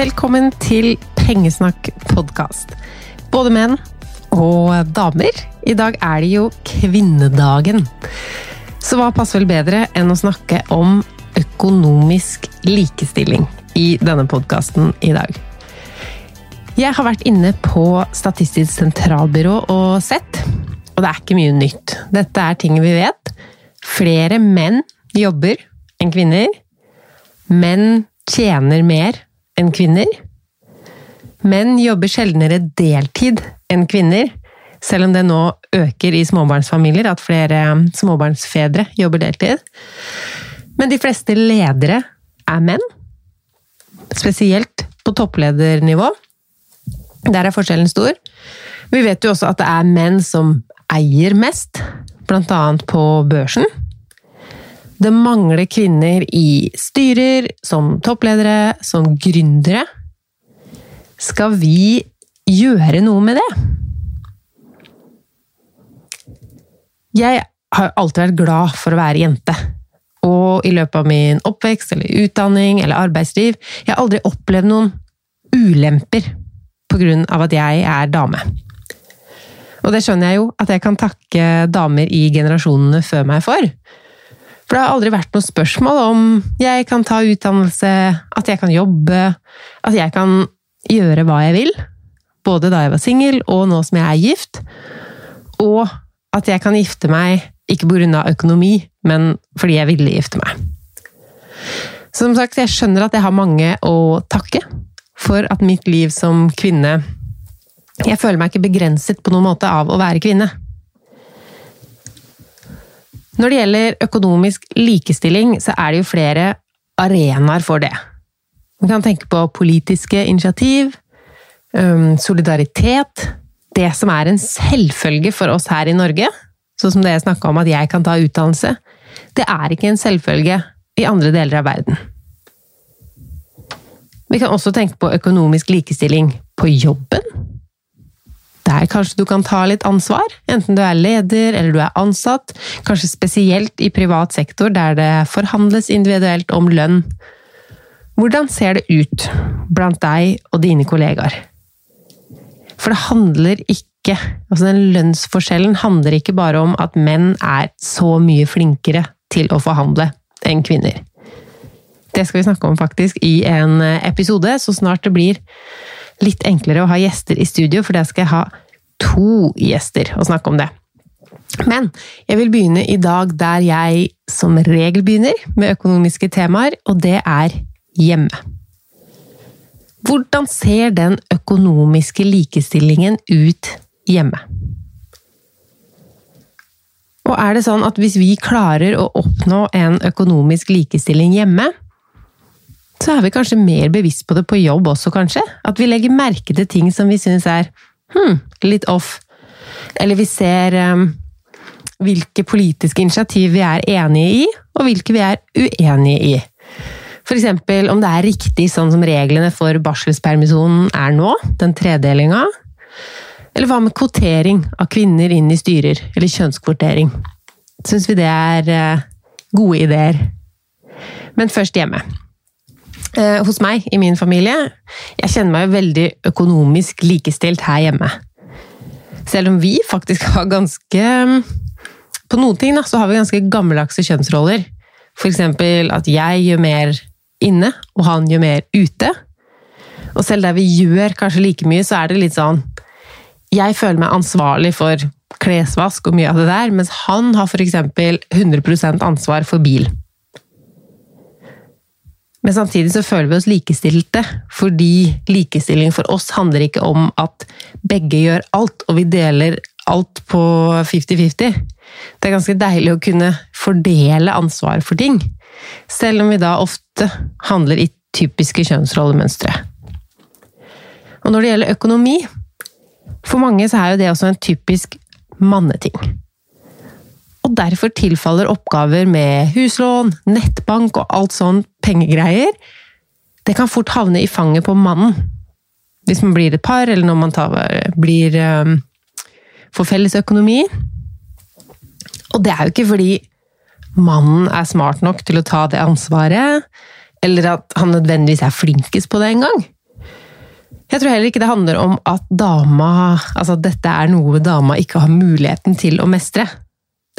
Velkommen til Pengesnakk podkast. Både menn og damer. I dag er det jo kvinnedagen. Så hva passer vel bedre enn å snakke om økonomisk likestilling i denne podkasten i dag? Jeg har vært inne på Statistisk sentralbyrå og sett, og det er ikke mye nytt. Dette er ting vi vet. Flere menn jobber enn kvinner. Menn tjener mer enn kvinner. Menn jobber sjeldnere deltid enn kvinner, selv om det nå øker i småbarnsfamilier at flere småbarnsfedre jobber deltid. Men de fleste ledere er menn, spesielt på toppledernivå. Der er forskjellen stor. Vi vet jo også at det er menn som eier mest, annet på børsen. Det mangler kvinner i styrer, som toppledere, som gründere. Skal vi gjøre noe med det? Jeg har alltid vært glad for å være jente. Og i løpet av min oppvekst eller utdanning eller arbeidsliv Jeg har aldri opplevd noen ulemper av at jeg er dame. Og det skjønner jeg jo at jeg kan takke damer i generasjonene før meg for. For det har aldri vært noe spørsmål om jeg kan ta utdannelse, at jeg kan jobbe, at jeg kan gjøre hva jeg vil. Både da jeg var singel, og nå som jeg er gift. Og at jeg kan gifte meg, ikke pga. økonomi, men fordi jeg ville gifte meg. Som sagt, jeg skjønner at jeg har mange å takke for at mitt liv som kvinne Jeg føler meg ikke begrenset på noen måte av å være kvinne. Når det gjelder økonomisk likestilling, så er det jo flere arenaer for det. Vi kan tenke på politiske initiativ, solidaritet Det som er en selvfølge for oss her i Norge, sånn som det jeg snakka om at jeg kan ta utdannelse, det er ikke en selvfølge i andre deler av verden. Vi kan også tenke på økonomisk likestilling på jobben. Der kanskje du kan ta litt ansvar, enten du er leder eller du er ansatt, kanskje spesielt i privat sektor der det forhandles individuelt om lønn. Hvordan ser det ut blant deg og dine kollegaer? For det handler ikke altså Den lønnsforskjellen handler ikke bare om at menn er så mye flinkere til å forhandle enn kvinner. Det skal vi snakke om faktisk i en episode, så snart det blir litt enklere å ha gjester i studio, for da skal jeg ha to gjester og snakke om det. Men jeg vil begynne i dag der jeg som regel begynner, med økonomiske temaer, og det er hjemme. Hvordan ser den økonomiske likestillingen ut hjemme? Og er det sånn at hvis vi klarer å oppnå en økonomisk likestilling hjemme, så er vi kanskje mer bevisst på det på jobb også, kanskje? At vi legger merke til ting som vi syns er hm, litt off. Eller vi ser um, hvilke politiske initiativ vi er enige i, og hvilke vi er uenige i. F.eks. om det er riktig sånn som reglene for barselspermisjonen er nå, den tredelinga. Eller hva med kvotering av kvinner inn i styrer, eller kjønnskvotering? Syns vi det er eh, gode ideer? Men først hjemme. Eh, hos meg, i min familie, jeg kjenner meg jo veldig økonomisk likestilt her hjemme. Selv om vi faktisk har ganske På noen ting da, så har vi ganske gammeldagse kjønnsroller. Eksempel at jeg gjør mer inne, og han gjør mer ute. Og selv der vi gjør kanskje like mye, så er det litt sånn Jeg føler meg ansvarlig for klesvask og mye av det der, mens han har f.eks. 100% ansvar for bil. Men samtidig så føler vi oss likestilte, fordi likestilling for oss handler ikke om at begge gjør alt, og vi deler alt på 50-50. Det er ganske deilig å kunne fordele ansvar for ting, selv om vi da ofte handler i typiske kjønnsrollemønstre. Og når det gjelder økonomi, for mange så er jo det også en typisk manneting og derfor tilfaller oppgaver med huslån, nettbank og alt sånn pengegreier, det kan fort havne i fanget på mannen. Hvis man blir et par, eller når man tar, blir um, får felles økonomi. Og det er jo ikke fordi mannen er smart nok til å ta det ansvaret, eller at han nødvendigvis er flinkest på det engang. Jeg tror heller ikke det handler om at dama Altså at dette er noe dama ikke har muligheten til å mestre.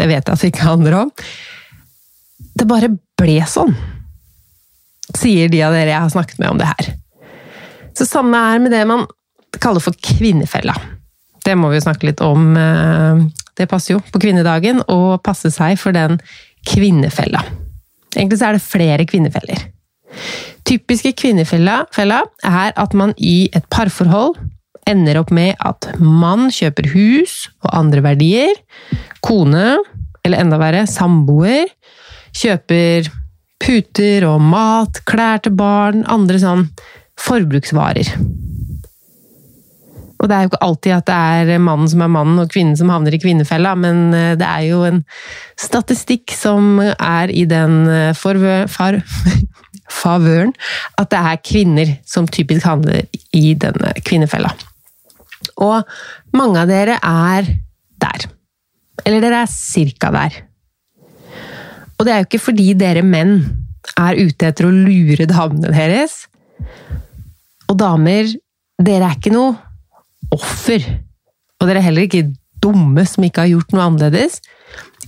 Det vet jeg at det ikke handler om. Det bare ble sånn, sier de av dere jeg har snakket med om det her. Så samme er med det man kaller for kvinnefella. Det må vi jo snakke litt om. Eh, det passer jo på kvinnedagen å passe seg for den kvinnefella. Egentlig så er det flere kvinnefeller. Typiske kvinnefella er at man i et parforhold ender opp med at mann kjøper hus og andre verdier, kone, eller enda verre, samboer, kjøper puter og mat, klær til barn, andre sånn forbruksvarer. Og det er jo ikke alltid at det er mannen som er mannen og kvinnen som havner i kvinnefella, men eh, det er jo en statistikk som er i den eh, favøren at det er kvinner som typisk handler i denne kvinnefella. Og mange av dere er der. Eller dere er cirka der. Og det er jo ikke fordi dere menn er ute etter å lure damene deres. Og damer, dere er ikke noe offer. Og dere er heller ikke dumme som ikke har gjort noe annerledes.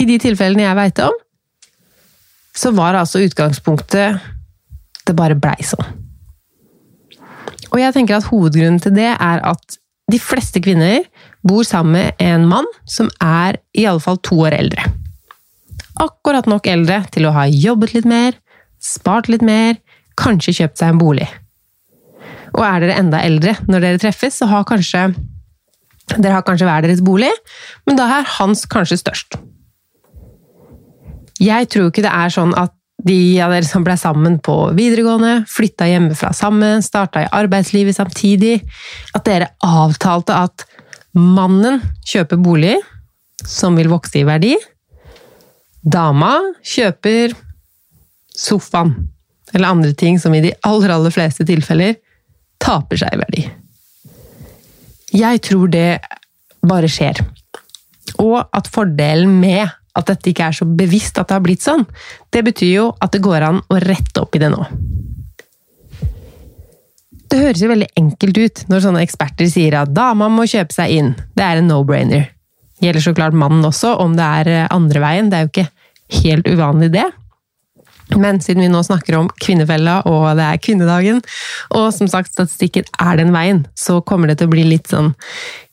I de tilfellene jeg veit om, så var altså utgangspunktet Det bare blei sånn. Og jeg tenker at hovedgrunnen til det er at de fleste kvinner bor sammen med en mann som er i alle fall to år eldre. Akkurat nok eldre til å ha jobbet litt mer, spart litt mer, kanskje kjøpt seg en bolig. Og er dere enda eldre når dere treffes, så har kanskje dere har kanskje hver deres bolig, men da er hans kanskje størst. Jeg tror ikke det er sånn at de av dere som ble sammen på videregående, flytta hjemmefra sammen, starta i arbeidslivet samtidig, at dere avtalte at mannen kjøper bolig som vil vokse i verdi. Dama kjøper sofaen eller andre ting som i de aller, aller fleste tilfeller taper seg i verdi. Jeg tror det bare skjer. Og at fordelen med at dette ikke er så bevisst at det har blitt sånn, det betyr jo at det går an å rette opp i det nå. Det høres jo veldig enkelt ut når sånne eksperter sier at dama må kjøpe seg inn. Det er en no-brainer. Gjelder så klart mannen også, om det er andre veien. Det er jo ikke helt uvanlig, det. Men siden vi nå snakker om kvinnefella, og det er kvinnedagen, og som sagt statistikken er den veien, så kommer det til å bli litt sånn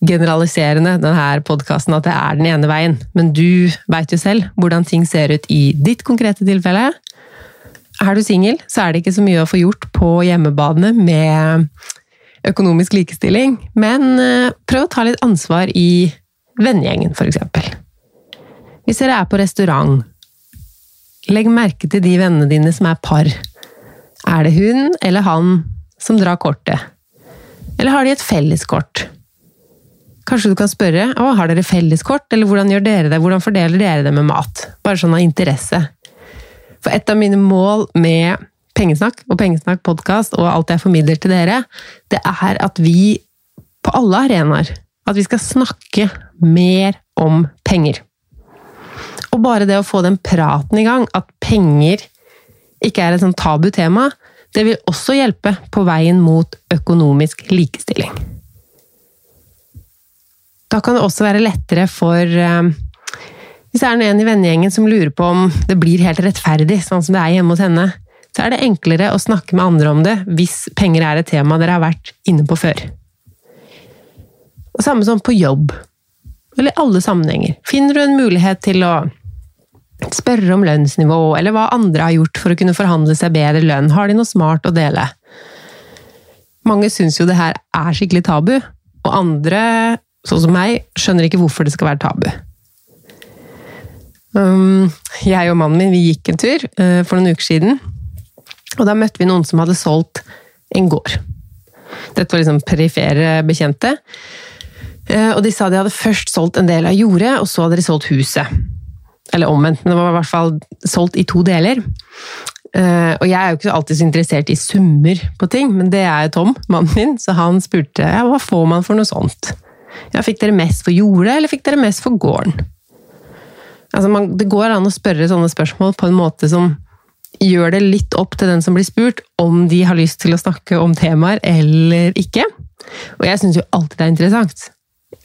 generaliserende, denne podkasten, at det er den ene veien. Men du veit jo selv hvordan ting ser ut i ditt konkrete tilfelle. Er du singel, så er det ikke så mye å få gjort på hjemmebane med økonomisk likestilling, men eh, prøv å ta litt ansvar i vennegjengen, eksempel. Hvis dere er på restaurant, Legg merke til de vennene dine som er par. Er det hun eller han som drar kortet? Eller har de et felleskort? Kanskje du kan spørre å, har dere felleskort, eller hvordan gjør dere det? Hvordan fordeler dere det med mat? Bare sånn av interesse. For et av mine mål med Pengesnakk og Pengesnakk podkast og alt jeg formidler til dere, det er at vi på alle arenaer at vi skal snakke mer om penger. Bare det å få den praten i gang, at penger ikke er et sånn tabu tema, det vil også hjelpe på veien mot økonomisk likestilling. Da kan det også være lettere for eh, Hvis det er en i vennegjengen som lurer på om det blir helt rettferdig, sånn som det er hjemme hos henne, så er det enklere å snakke med andre om det hvis penger er et tema dere har vært inne på før. Og samme som på jobb, eller alle sammenhenger. Finner du en mulighet til å Spørre om lønnsnivå, eller hva andre har gjort for å kunne forhandle seg bedre lønn. Har de noe smart å dele? Mange syns jo det her er skikkelig tabu, og andre, sånn som meg, skjønner ikke hvorfor det skal være tabu. Um, jeg og mannen min vi gikk en tur uh, for noen uker siden, og da møtte vi noen som hadde solgt en gård. Dette var liksom perifere bekjente. Uh, og de sa de hadde først solgt en del av jordet, og så hadde de solgt huset. Eller omvendt, men det var i hvert fall solgt i to deler. Uh, og jeg er jo ikke alltid så interessert i summer på ting, men det er Tom, mannen min, så han spurte ja, hva får man for noe sånt. Ja, fikk dere mest for jordet, eller fikk dere mest for gården? Altså, man, det går an å spørre sånne spørsmål på en måte som gjør det litt opp til den som blir spurt, om de har lyst til å snakke om temaer eller ikke. Og jeg syns jo alltid det er interessant.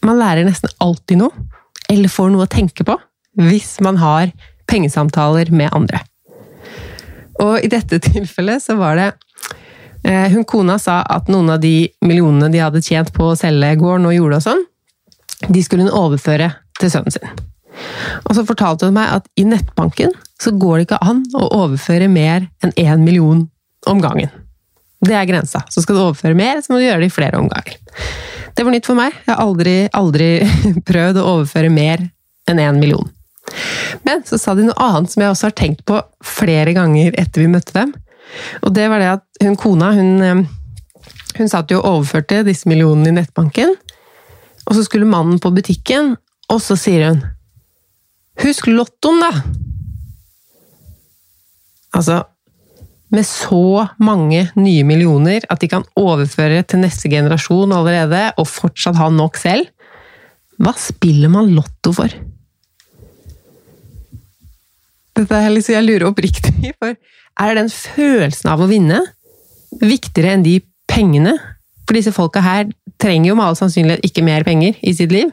Man lærer nesten alltid noe, eller får noe å tenke på hvis man har pengesamtaler med andre. Og i dette tilfellet så var det eh, Hun kona sa at noen av de millionene de hadde tjent på å selge gården og jorda og sånn, de skulle hun overføre til sønnen sin. Og så fortalte hun meg at i nettbanken så går det ikke an å overføre mer enn én million om gangen. Det er grensa. Så skal du overføre mer, så må du gjøre det i flere omganger. Det var nytt for meg. Jeg har aldri, aldri prøvd å overføre mer enn én million. Men så sa de noe annet som jeg også har tenkt på flere ganger etter vi møtte dem. Og det var det at hun kona, hun, eh, hun satt jo og overførte disse millionene i nettbanken. Og så skulle mannen på butikken, og så sier hun Husk lottoen, da! Altså, med så mange nye millioner at de kan overføre til neste generasjon allerede, og fortsatt ha nok selv, hva spiller man lotto for? Dette er liksom, jeg lurer oppriktig for Er den følelsen av å vinne viktigere enn de pengene? For disse folka her trenger jo med all sannsynlighet ikke mer penger i sitt liv.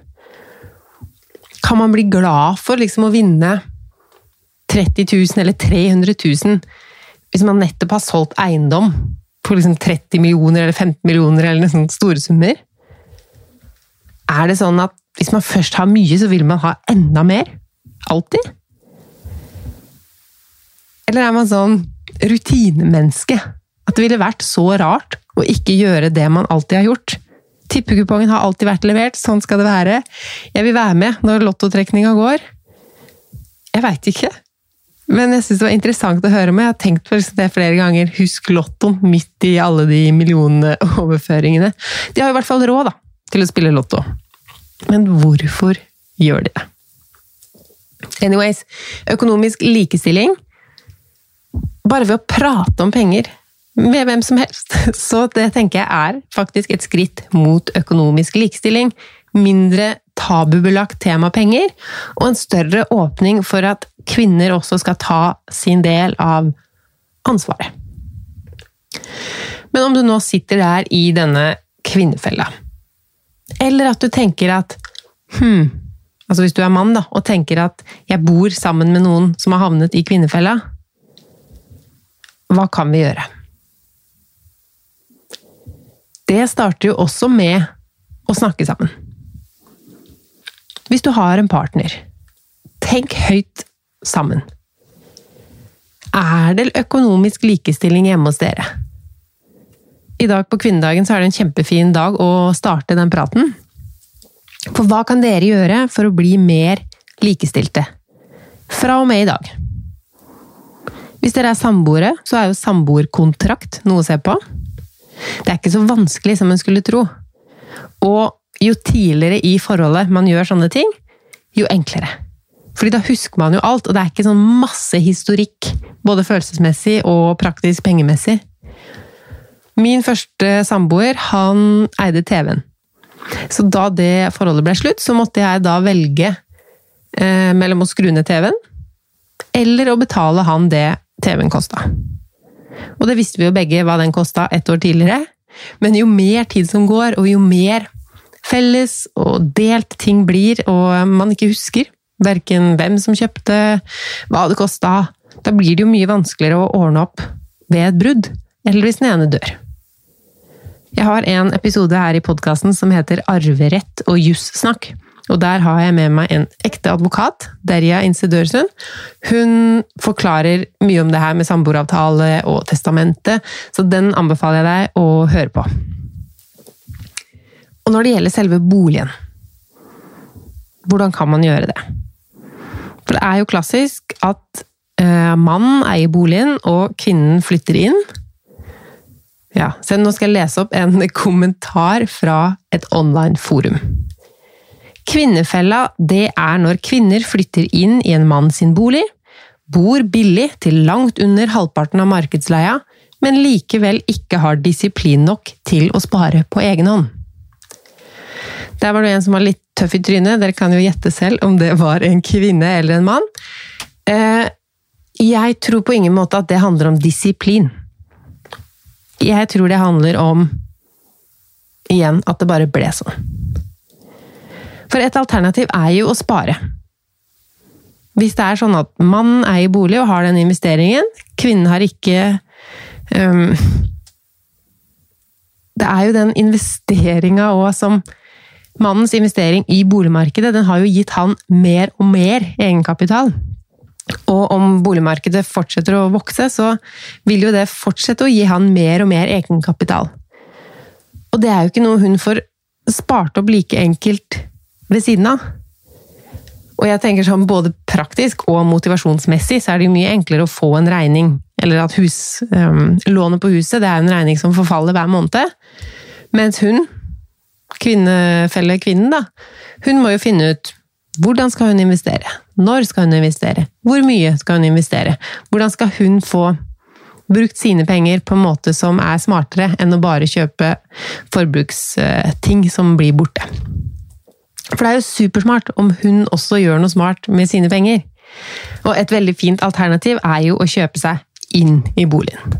Kan man bli glad for liksom å vinne 30 000 eller 300 000 hvis man nettopp har solgt eiendom for liksom 30 millioner eller 15 millioner eller sånne store summer? Er det sånn at hvis man først har mye, så vil man ha enda mer? Alltid? Eller er man sånn rutinemenneske? At det ville vært så rart å ikke gjøre det man alltid har gjort? Tippekupongen har alltid vært levert, sånn skal det være. Jeg vil være med når lottotrekninga går. Jeg veit ikke. Men jeg syns det var interessant å høre med. Jeg har tenkt på det flere ganger. Husk lottoen midt i alle de millionene overføringene. De har i hvert fall råd da, til å spille lotto. Men hvorfor gjør de det? Anyways, økonomisk likestilling bare ved å prate om penger med hvem som helst. Så det tenker jeg er faktisk et skritt mot økonomisk likestilling. Mindre tabubelagt tema penger, og en større åpning for at kvinner også skal ta sin del av ansvaret. Men om du nå sitter der i denne kvinnefella, eller at du tenker at hm, altså hvis du er mann da, og tenker at jeg bor sammen med noen som har havnet i kvinnefella, hva kan vi gjøre? Det starter jo også med å snakke sammen. Hvis du har en partner, tenk høyt sammen. Er det økonomisk likestilling hjemme hos dere? I dag på kvinnedagen så er det en kjempefin dag å starte den praten. For hva kan dere gjøre for å bli mer likestilte? Fra og med i dag. Hvis dere er samboere, så er jo samboerkontrakt noe å se på. Det er ikke så vanskelig som en skulle tro. Og jo tidligere i forholdet man gjør sånne ting, jo enklere. Fordi da husker man jo alt, og det er ikke sånn masse historikk, både følelsesmessig og praktisk pengemessig. Min første samboer, han eide TV-en. Så da det forholdet ble slutt, så måtte jeg da velge eh, mellom å skru ned TV-en, eller å betale han det TV-en kosta. Og det visste vi jo begge hva den kosta ett år tidligere. Men jo mer tid som går, og jo mer felles og delt ting blir, og man ikke husker verken hvem som kjøpte, hva det kosta, da blir det jo mye vanskeligere å ordne opp ved et brudd, eller hvis den ene dør. Jeg har en episode her i podkasten som heter Arverett og jussnakk. Og der har jeg med meg en ekte advokat, Derja Insedørsund. Hun forklarer mye om det her med samboeravtale og testamentet, så den anbefaler jeg deg å høre på. Og når det gjelder selve boligen, hvordan kan man gjøre det? For det er jo klassisk at eh, mannen eier boligen, og kvinnen flytter inn. Ja, nå skal jeg lese opp en kommentar fra et online forum. Kvinnefella, det er når kvinner flytter inn i en mann sin bolig, bor billig til langt under halvparten av markedsleia, men likevel ikke har disiplin nok til å spare på egen hånd. Der var det en som var litt tøff i trynet, dere kan jo gjette selv om det var en kvinne eller en mann. Eh, jeg tror på ingen måte at det handler om disiplin. Jeg tror det handler om igjen at det bare ble sånn. For et alternativ er jo å spare. Hvis det er sånn at mannen eier bolig og har den investeringen, kvinnen har ikke um, Det er jo den investeringa òg som Mannens investering i boligmarkedet den har jo gitt han mer og mer egenkapital. Og om boligmarkedet fortsetter å vokse, så vil jo det fortsette å gi han mer og mer egenkapital. Og det er jo ikke noe hun får spart opp like enkelt ved siden av. Og jeg tenker sånn både praktisk og motivasjonsmessig så er det jo mye enklere å få en regning, eller at hus, um, lånet på huset det er en regning som forfaller hver måned. Mens hun, kvinnefellekvinnen, da, hun må jo finne ut hvordan skal hun investere? Når skal hun investere? Hvor mye skal hun investere? Hvordan skal hun få brukt sine penger på en måte som er smartere enn å bare kjøpe forbruksting som blir borte? For det er jo supersmart om hun også gjør noe smart med sine penger. Og et veldig fint alternativ er jo å kjøpe seg inn i boligen.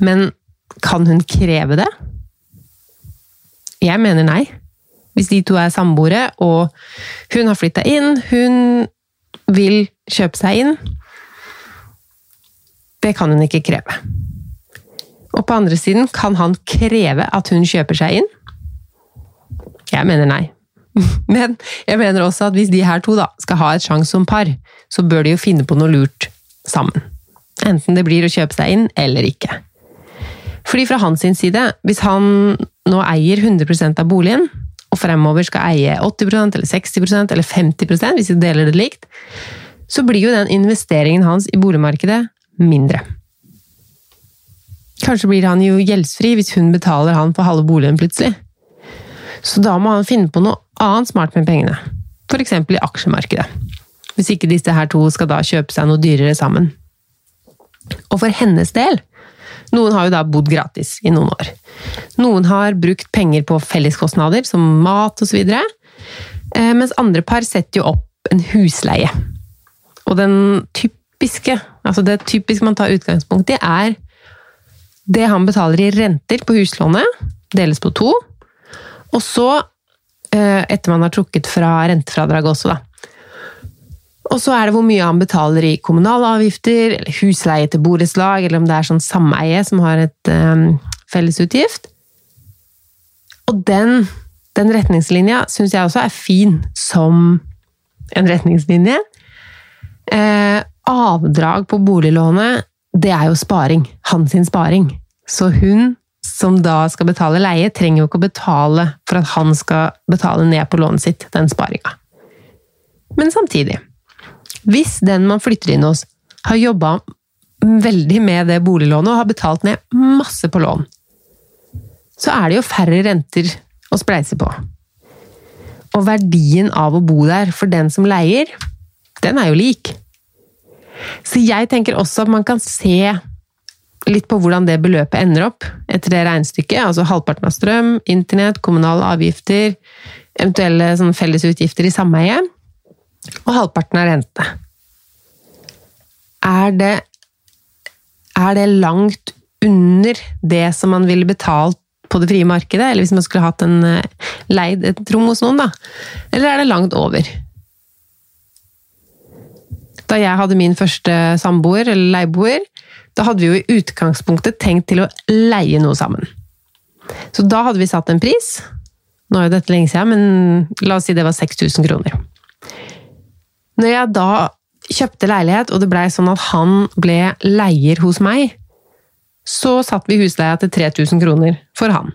Men kan hun kreve det? Jeg mener nei. Hvis de to er samboere, og hun har flytta inn, hun vil kjøpe seg inn Det kan hun ikke kreve. Og på andre siden, kan han kreve at hun kjøper seg inn? Jeg mener nei. Men jeg mener også at hvis de her to da skal ha et sjanse som par, så bør de jo finne på noe lurt sammen. Enten det blir å kjøpe seg inn eller ikke. Fordi fra hans side, hvis han nå eier 100% av boligen, og fremover skal eie 80% eller 60% eller 50% hvis de deler det likt, så blir jo den investeringen hans i boligmarkedet mindre. Kanskje blir han jo gjeldsfri hvis hun betaler han for halve boligen plutselig. Så da må han finne på noe annet smart med pengene. F.eks. i aksjemarkedet. Hvis ikke disse her to skal da kjøpe seg noe dyrere sammen. Og for hennes del Noen har jo da bodd gratis i noen år. Noen har brukt penger på felleskostnader, som mat osv. Eh, mens andre par setter jo opp en husleie. Og den typiske, altså det typiske man tar utgangspunkt i, er det han betaler i renter på huslånet, deles på to. Og så, eh, etter man har trukket fra rentefradraget også, da. Og så er det hvor mye han betaler i kommunale avgifter, eller husleie til borettslag, eller om det er sånn sameie som har et um, fellesutgift. Og den, den retningslinja syns jeg også er fin som en retningslinje. Eh, avdrag på boliglånet, det er jo sparing. Hans sparing. Så hun som da skal betale leie, trenger jo ikke å betale for at han skal betale ned på lånet sitt, den sparinga. Men samtidig, hvis den man flytter inn hos, har jobba veldig med det boliglånet og har betalt ned masse på lån, så er det jo færre renter å spleise på. Og verdien av å bo der for den som leier, den er jo lik. Så jeg tenker også at man kan se litt på hvordan det beløpet ender opp etter det regnestykket. Altså halvparten av strøm, internett, kommunale avgifter, eventuelle sånn fellesutgifter i sameie, og halvparten av rente. Er det, er det langt under det som man ville betalt på det frie markedet, eller hvis man skulle hatt en eh, leid et rom hos noen, da? Eller er det langt over? Da jeg hadde min første samboer, eller leieboer, da hadde vi jo i utgangspunktet tenkt til å leie noe sammen. Så da hadde vi satt en pris. Nå er jo dette lenge siden, men la oss si det var 6000 kroner. Når jeg da kjøpte leilighet, og det blei sånn at han ble leier hos meg, så satte vi husleia til 3000 kroner for han.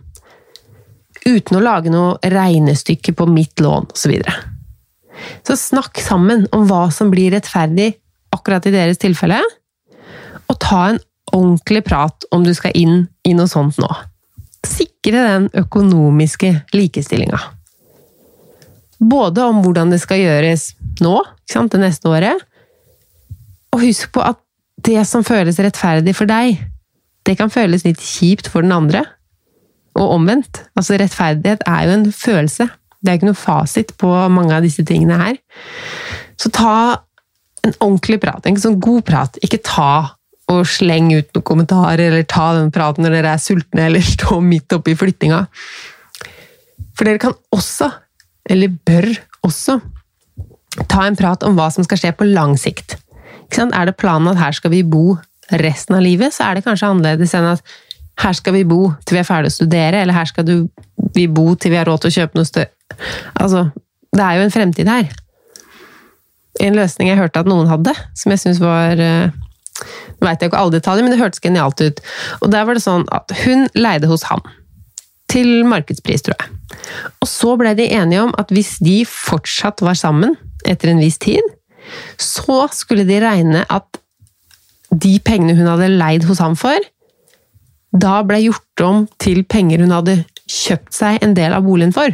Uten å lage noe regnestykke på mitt lån, osv. Så, videre. så snakk sammen om hva som blir rettferdig akkurat i deres tilfelle, og ta en ordentlig prat om du skal inn i noe sånt nå. Sikre den økonomiske likestillinga. Både om hvordan det skal gjøres nå, det neste året, og husk på at det som føles rettferdig for deg, det kan føles litt kjipt for den andre. Og omvendt. Altså, rettferdighet er jo en følelse. Det er ikke noe fasit på mange av disse tingene her. Så ta en ordentlig prat, en sånn god prat. Ikke ta og sleng ut noen kommentarer, eller ta den praten når dere er sultne, eller stå midt oppi flyttinga. For dere kan også, eller bør også, ta en prat om hva som skal skje på lang sikt. Er det planen at her skal vi bo resten av livet, så er det kanskje annerledes enn at her skal vi bo til vi er ferdig å studere, eller her skal vi bo til vi har råd til å kjøpe noe større Altså, det er jo en fremtid her. En løsning jeg hørte at noen hadde, som jeg syns var eh, Nå veit jeg ikke alle detaljer, men det hørtes genialt ut. Og der var det sånn at hun leide hos han. Til markedspris, tror jeg. Og så ble de enige om at hvis de fortsatt var sammen etter en viss tid, så skulle de regne at de pengene hun hadde leid hos ham for, da ble gjort om til penger hun hadde kjøpt seg en del av boligen for.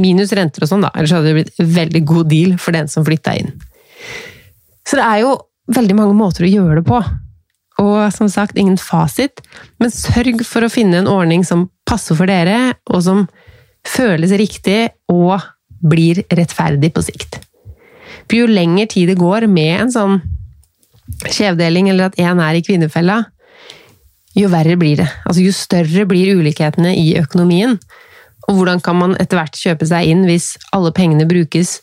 Minus renter og sånn, da. Ellers hadde det blitt en veldig god deal for den som flytta inn. Så det er jo veldig mange måter å gjøre det på. Og som sagt, ingen fasit, men sørg for å finne en ordning som passer for dere, og som føles riktig og blir rettferdig på sikt. For jo lenger tid det går med en sånn skjevdeling, eller at én er i kvinnefella, jo verre blir det. Altså, jo større blir ulikhetene i økonomien. Og hvordan kan man etter hvert kjøpe seg inn hvis alle pengene brukes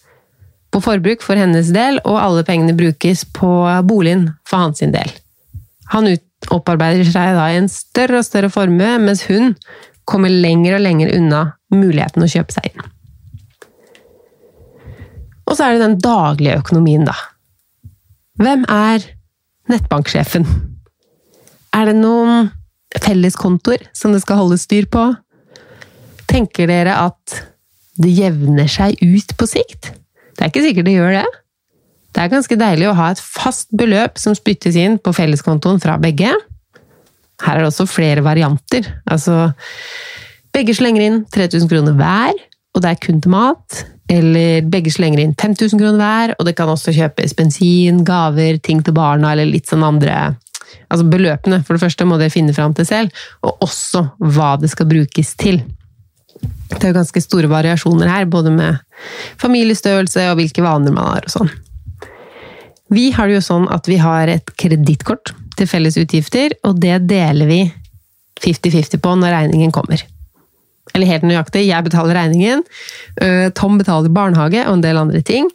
på forbruk for hennes del, og alle pengene brukes på boligen for hans del? Han opparbeider seg da en større og større formue, mens hun kommer lenger og lenger unna muligheten å kjøpe seg inn. Og så er det den daglige økonomien, da. Hvem er nettbanksjefen? Er det noen felleskontoer som det skal holdes styr på? Tenker dere at det jevner seg ut på sikt? Det er ikke sikkert det gjør det. Det er ganske deilig å ha et fast beløp som spyttes inn på felleskontoen fra begge. Her er det også flere varianter. Altså, begge slenger inn 3000 kroner hver, og det er kun til mat. Eller begge slenger inn 5000 kroner hver, og det kan også kjøpes bensin, gaver, ting til barna eller litt sånn andre Altså beløpene, for det første, må dere finne fram til selv, og også hva det skal brukes til. Det er jo ganske store variasjoner her, både med familiestørrelse og hvilke vaner man har og sånn. Vi har det jo sånn at vi har et kredittkort til felles utgifter, og det deler vi 50-50 på når regningen kommer. Eller helt nøyaktig, jeg betaler regningen, Tom betaler barnehage og en del andre ting.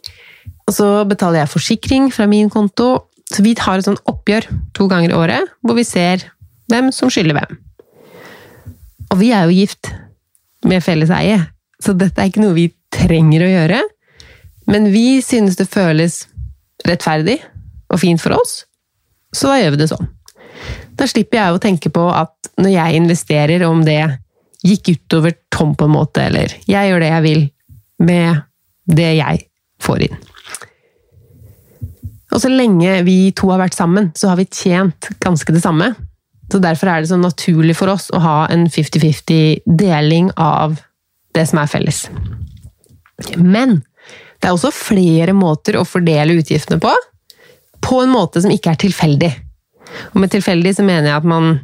og så betaler jeg forsikring fra min konto. Så vi har et sånn oppgjør to ganger i året, hvor vi ser hvem som skylder hvem. Og vi er jo gift med felles eie, så dette er ikke noe vi trenger å gjøre. Men vi synes det føles rettferdig og fint for oss, så da gjør vi det sånn. Da slipper jeg å tenke på at når jeg investerer, om det gikk utover Tom på en måte, eller jeg gjør det jeg vil med det jeg får inn. Og så lenge vi to har vært sammen, så har vi tjent ganske det samme. Så derfor er det så naturlig for oss å ha en 50-50-deling av det som er felles. Men det er også flere måter å fordele utgiftene på, på en måte som ikke er tilfeldig. Og med tilfeldig så mener jeg at man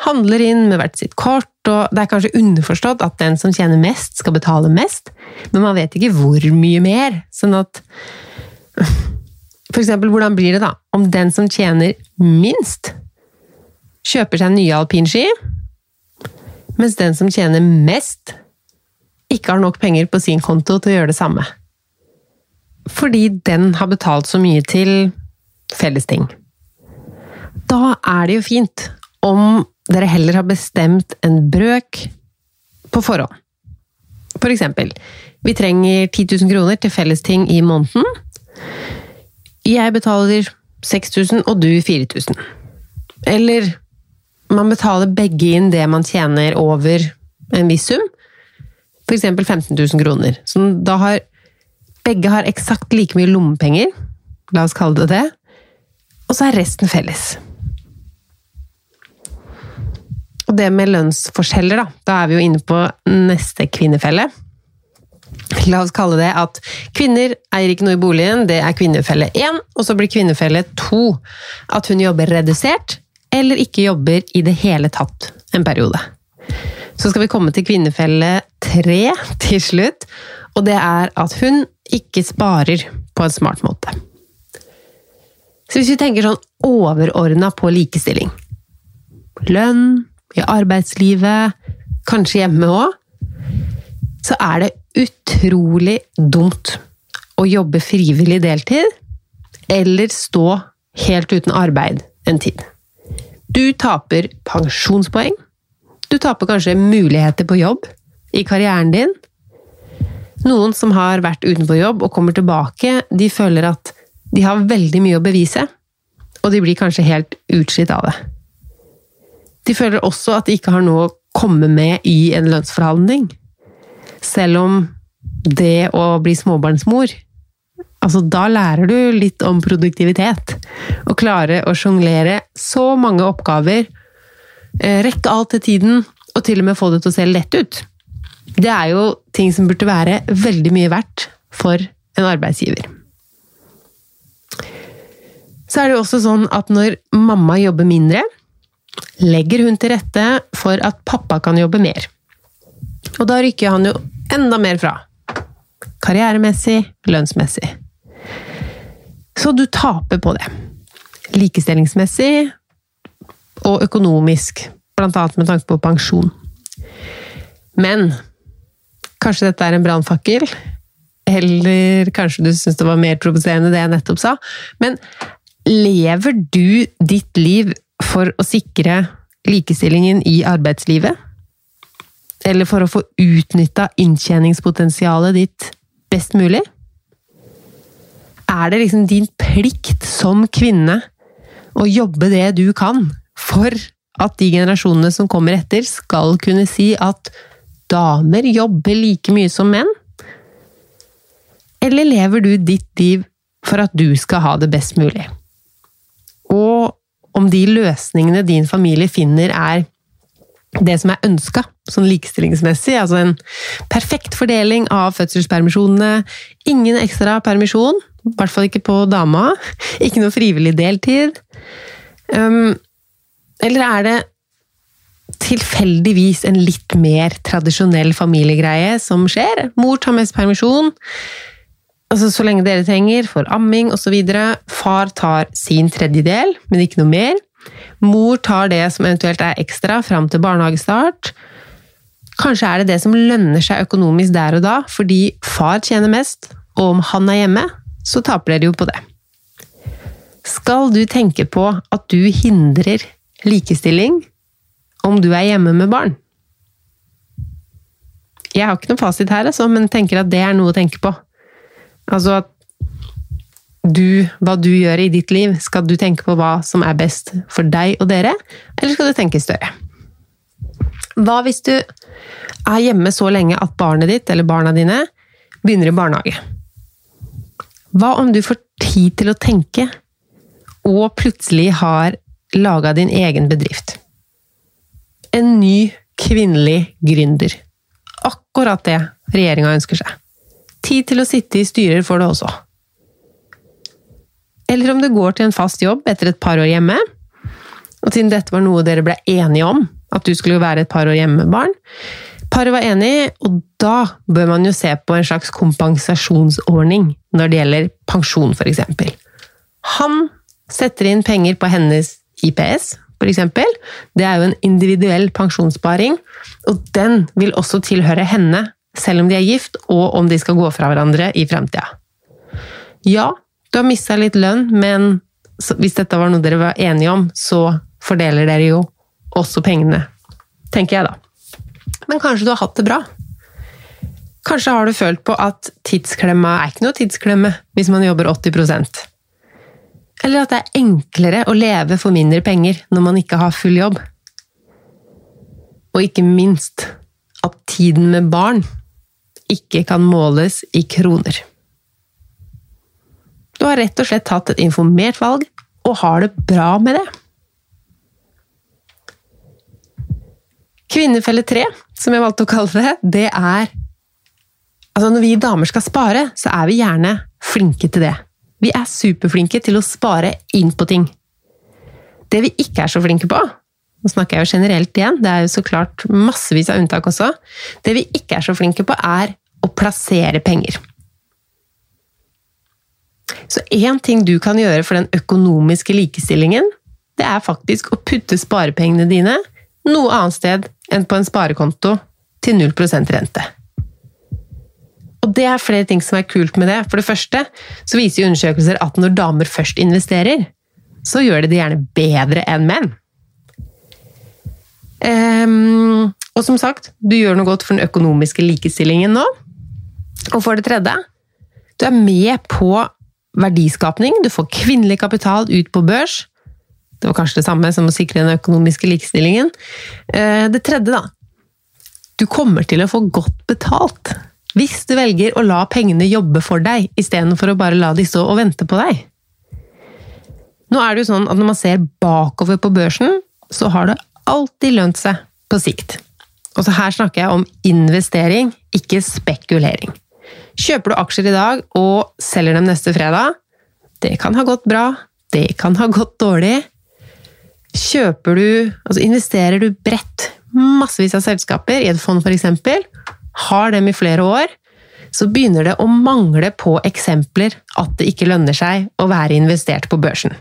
handler inn med hvert sitt kort, og det er kanskje underforstått at den som tjener mest, skal betale mest, men man vet ikke hvor mye mer. Sånn at For eksempel, hvordan blir det da om den som tjener minst, kjøper seg nye alpinski, mens den som tjener mest, ikke har nok penger på sin konto til å gjøre det samme? Fordi den har betalt så mye til felles ting. Da er det jo fint om dere heller har bestemt en brøk på forhånd. For eksempel, vi trenger 10 000 kroner til fellesting i måneden. Jeg betaler 6000 og du 4000. Eller man betaler begge inn det man tjener over en viss sum. Eksempel 15 000 kroner. Så da har begge har eksakt like mye lommepenger, la oss kalle det det, og så er resten felles. Og det med lønnsforskjeller, da. Da er vi jo inne på neste kvinnefelle. La oss kalle det at kvinner eier ikke noe i boligen, det er kvinnefelle én, og så blir kvinnefelle to at hun jobber redusert, eller ikke jobber i det hele tatt en periode. Så skal vi komme til kvinnefelle tre til slutt, og det er at hun ikke sparer på en smart måte. Så hvis vi tenker sånn overordna på likestilling Lønn, i arbeidslivet, kanskje hjemme òg, så er det utrolig dumt å jobbe frivillig deltid eller stå helt uten arbeid en tid. Du taper pensjonspoeng. Du taper kanskje muligheter på jobb i karrieren din. Noen som har vært utenfor jobb og kommer tilbake, de føler at de har veldig mye å bevise, og de blir kanskje helt utslitt av det. De føler også at de ikke har noe å komme med i en lønnsforhandling. Selv om det å bli småbarnsmor Altså, da lærer du litt om produktivitet. Å klare å sjonglere så mange oppgaver, eh, rekke alt til tiden, og til og med få det til å se lett ut. Det er jo ting som burde være veldig mye verdt for en arbeidsgiver. Så er det jo også sånn at når mamma jobber mindre, legger hun til rette for at pappa kan jobbe mer. Og da rykker han jo enda mer fra. Karrieremessig, lønnsmessig. Så du taper på det. Likestillingsmessig og økonomisk, blant annet med tanke på pensjon. Men kanskje dette er en brannfakkel? Eller kanskje du syns det var mer provoserende det jeg nettopp sa? Men Lever du ditt liv for å sikre likestillingen i arbeidslivet? Eller for å få utnytta inntjeningspotensialet ditt best mulig? Er det liksom din plikt som kvinne å jobbe det du kan for at de generasjonene som kommer etter, skal kunne si at damer jobber like mye som menn? Eller lever du ditt liv for at du skal ha det best mulig? og om de løsningene din familie finner er det som er ønska, sånn likestillingsmessig. Altså en perfekt fordeling av fødselspermisjonene, ingen ekstra permisjon, i hvert fall ikke på dama, ikke noe frivillig deltid. Um, eller er det tilfeldigvis en litt mer tradisjonell familiegreie som skjer? Mor tar mest permisjon, altså så lenge dere trenger, for amming osv. Far tar sin tredjedel, men ikke noe mer. Mor tar det som eventuelt er ekstra fram til barnehagestart. Kanskje er det det som lønner seg økonomisk der og da, fordi far tjener mest, og om han er hjemme, så taper dere jo på det. Skal du tenke på at du hindrer likestilling om du er hjemme med barn? Jeg har ikke noen fasit her, altså, men tenker at det er noe å tenke på. Altså at du, hva du gjør i ditt liv, skal du tenke på hva som er best for deg og dere, eller skal du tenke større? Hva hvis du er hjemme så lenge at barnet ditt, eller barna dine, begynner i barnehage? Hva om du får tid til å tenke, og plutselig har laga din egen bedrift? En ny kvinnelig gründer. Akkurat det regjeringa ønsker seg. Tid til å sitte i styrer får du også. Eller om du går til en fast jobb etter et par år hjemme, og siden dette var noe dere ble enige om, at du skulle være et par år hjemme barn, Paret var enig, og da bør man jo se på en slags kompensasjonsordning når det gjelder pensjon, f.eks. Han setter inn penger på hennes IPS, f.eks. Det er jo en individuell pensjonssparing, og den vil også tilhøre henne, selv om de er gift, og om de skal gå fra hverandre i fremtida. Ja, du har mista litt lønn, men hvis dette var noe dere var enige om, så fordeler dere jo også pengene, tenker jeg da. Men kanskje du har hatt det bra? Kanskje har du følt på at tidsklemma er ikke noe tidsklemme hvis man jobber 80% Eller at det er enklere å leve for mindre penger når man ikke har full jobb. Og ikke minst at tiden med barn ikke kan måles i kroner. Du har rett og slett tatt et informert valg, og har det bra med det. Kvinnefelle 3, som jeg valgte å kalle det, det er Altså, når vi damer skal spare, så er vi gjerne flinke til det. Vi er superflinke til å spare inn på ting. Det vi ikke er så flinke på, nå snakker jeg jo generelt igjen, det er jo så klart massevis av unntak også, det vi ikke er så flinke på, er å plassere penger. Så én ting du kan gjøre for den økonomiske likestillingen, det er faktisk å putte sparepengene dine noe annet sted enn på en sparekonto til 0 rente. Og det er flere ting som er kult med det. For det første så viser undersøkelser at når damer først investerer, så gjør de det gjerne bedre enn menn. Um, og som sagt, du gjør noe godt for den økonomiske likestillingen nå. Og for det tredje, du er med på verdiskapning. Du får kvinnelig kapital ut på børs. Det var kanskje det samme som å sikre den økonomiske likestillingen. Eh, det tredje, da. Du kommer til å få godt betalt hvis du velger å la pengene jobbe for deg, istedenfor å bare la de stå og vente på deg. Nå er det jo sånn at når man ser bakover på børsen, så har det alltid lønt seg på sikt. Og så her snakker jeg om investering, ikke spekulering. Kjøper du aksjer i dag og selger dem neste fredag, det kan ha gått bra, det kan ha gått dårlig, Kjøper du, altså investerer du bredt, massevis av selskaper i et fond f.eks., har dem i flere år, så begynner det å mangle på eksempler at det ikke lønner seg å være investert på børsen.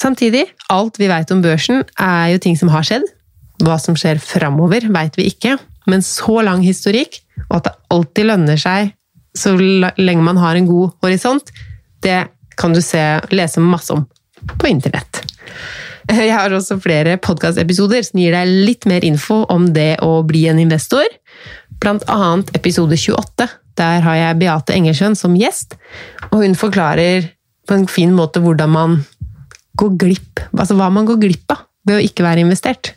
Samtidig, alt vi veit om børsen, er jo ting som har skjedd. Hva som skjer framover, veit vi ikke, men så lang historikk, og at det alltid lønner seg så lenge man har en god horisont, det kan du se, lese masse om på internett. Jeg har også flere podkastepisoder som gir deg litt mer info om det å bli en investor. Blant annet episode 28. Der har jeg Beate Engelsjøen som gjest, og hun forklarer på en fin måte hvordan man går glipp Altså hva man går glipp av ved å ikke være investert.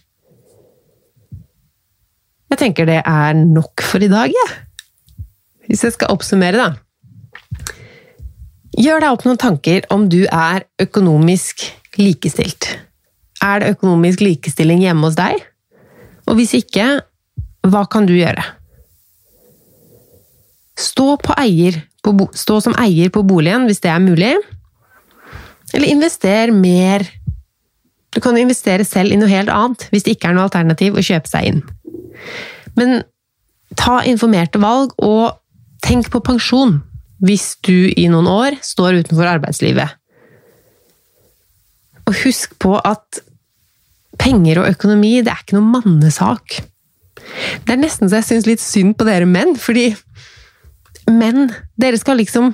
Jeg tenker det er nok for i dag, jeg. Ja. Hvis jeg skal oppsummere, da. Gjør deg opp noen tanker om du er økonomisk likestilt. Er det økonomisk likestilling hjemme hos deg? Og hvis ikke, hva kan du gjøre? Stå, eier, på, stå som eier på boligen hvis det er mulig. Eller invester mer Du kan investere selv i noe helt annet hvis det ikke er noe alternativ å kjøpe seg inn. Men ta informerte valg, og tenk på pensjon hvis du i noen år står utenfor arbeidslivet. Og husk på at penger og økonomi, det er ikke noen mannesak. Det er nesten så jeg syns litt synd på dere menn, fordi menn, dere skal liksom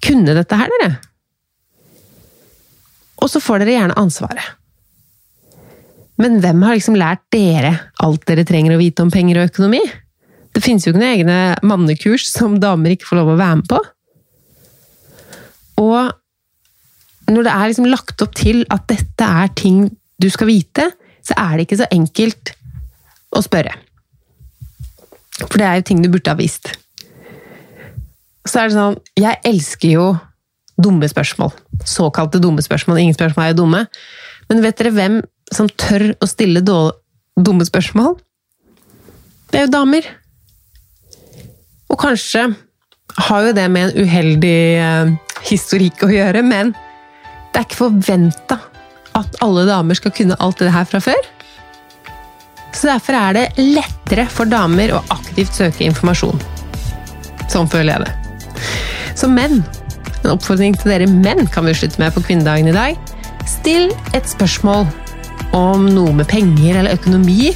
kunne dette her, dere. Og så får dere gjerne ansvaret. Men hvem har liksom lært dere alt dere trenger å vite om penger og økonomi? Det finnes jo ikke noen egne mannekurs som damer ikke får lov å være med på. Og når det er liksom lagt opp til at dette er ting du skal vite, så er det ikke så enkelt å spørre. For det er jo ting du burde ha visst. Så er det sånn Jeg elsker jo dumme spørsmål. Såkalte dumme spørsmål. Ingen spørsmål er jo dumme. Men vet dere hvem som tør å stille dumme spørsmål? Det er jo damer. Og kanskje har jo det med en uheldig eh, historikk å gjøre, men det er ikke forventa at alle damer skal kunne alt det her fra før. Så derfor er det lettere for damer å aktivt søke informasjon. Sånn føler jeg det. Så menn, en oppfordring til dere menn kan vi slutte med på kvinnedagen i dag. Still et spørsmål om noe med penger eller økonomi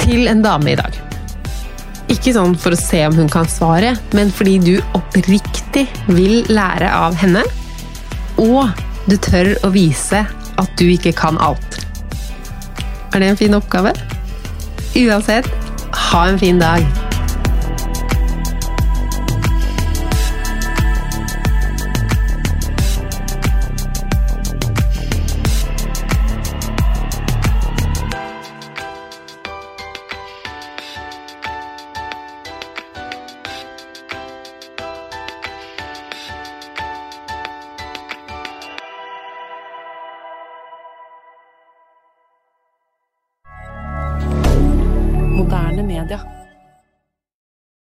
til en dame i dag. Ikke sånn for å se om hun kan svare, men fordi du oppriktig vil lære av henne, og du tør å vise at du ikke kan alt. Er det en fin oppgave? Uansett, ha en fin dag!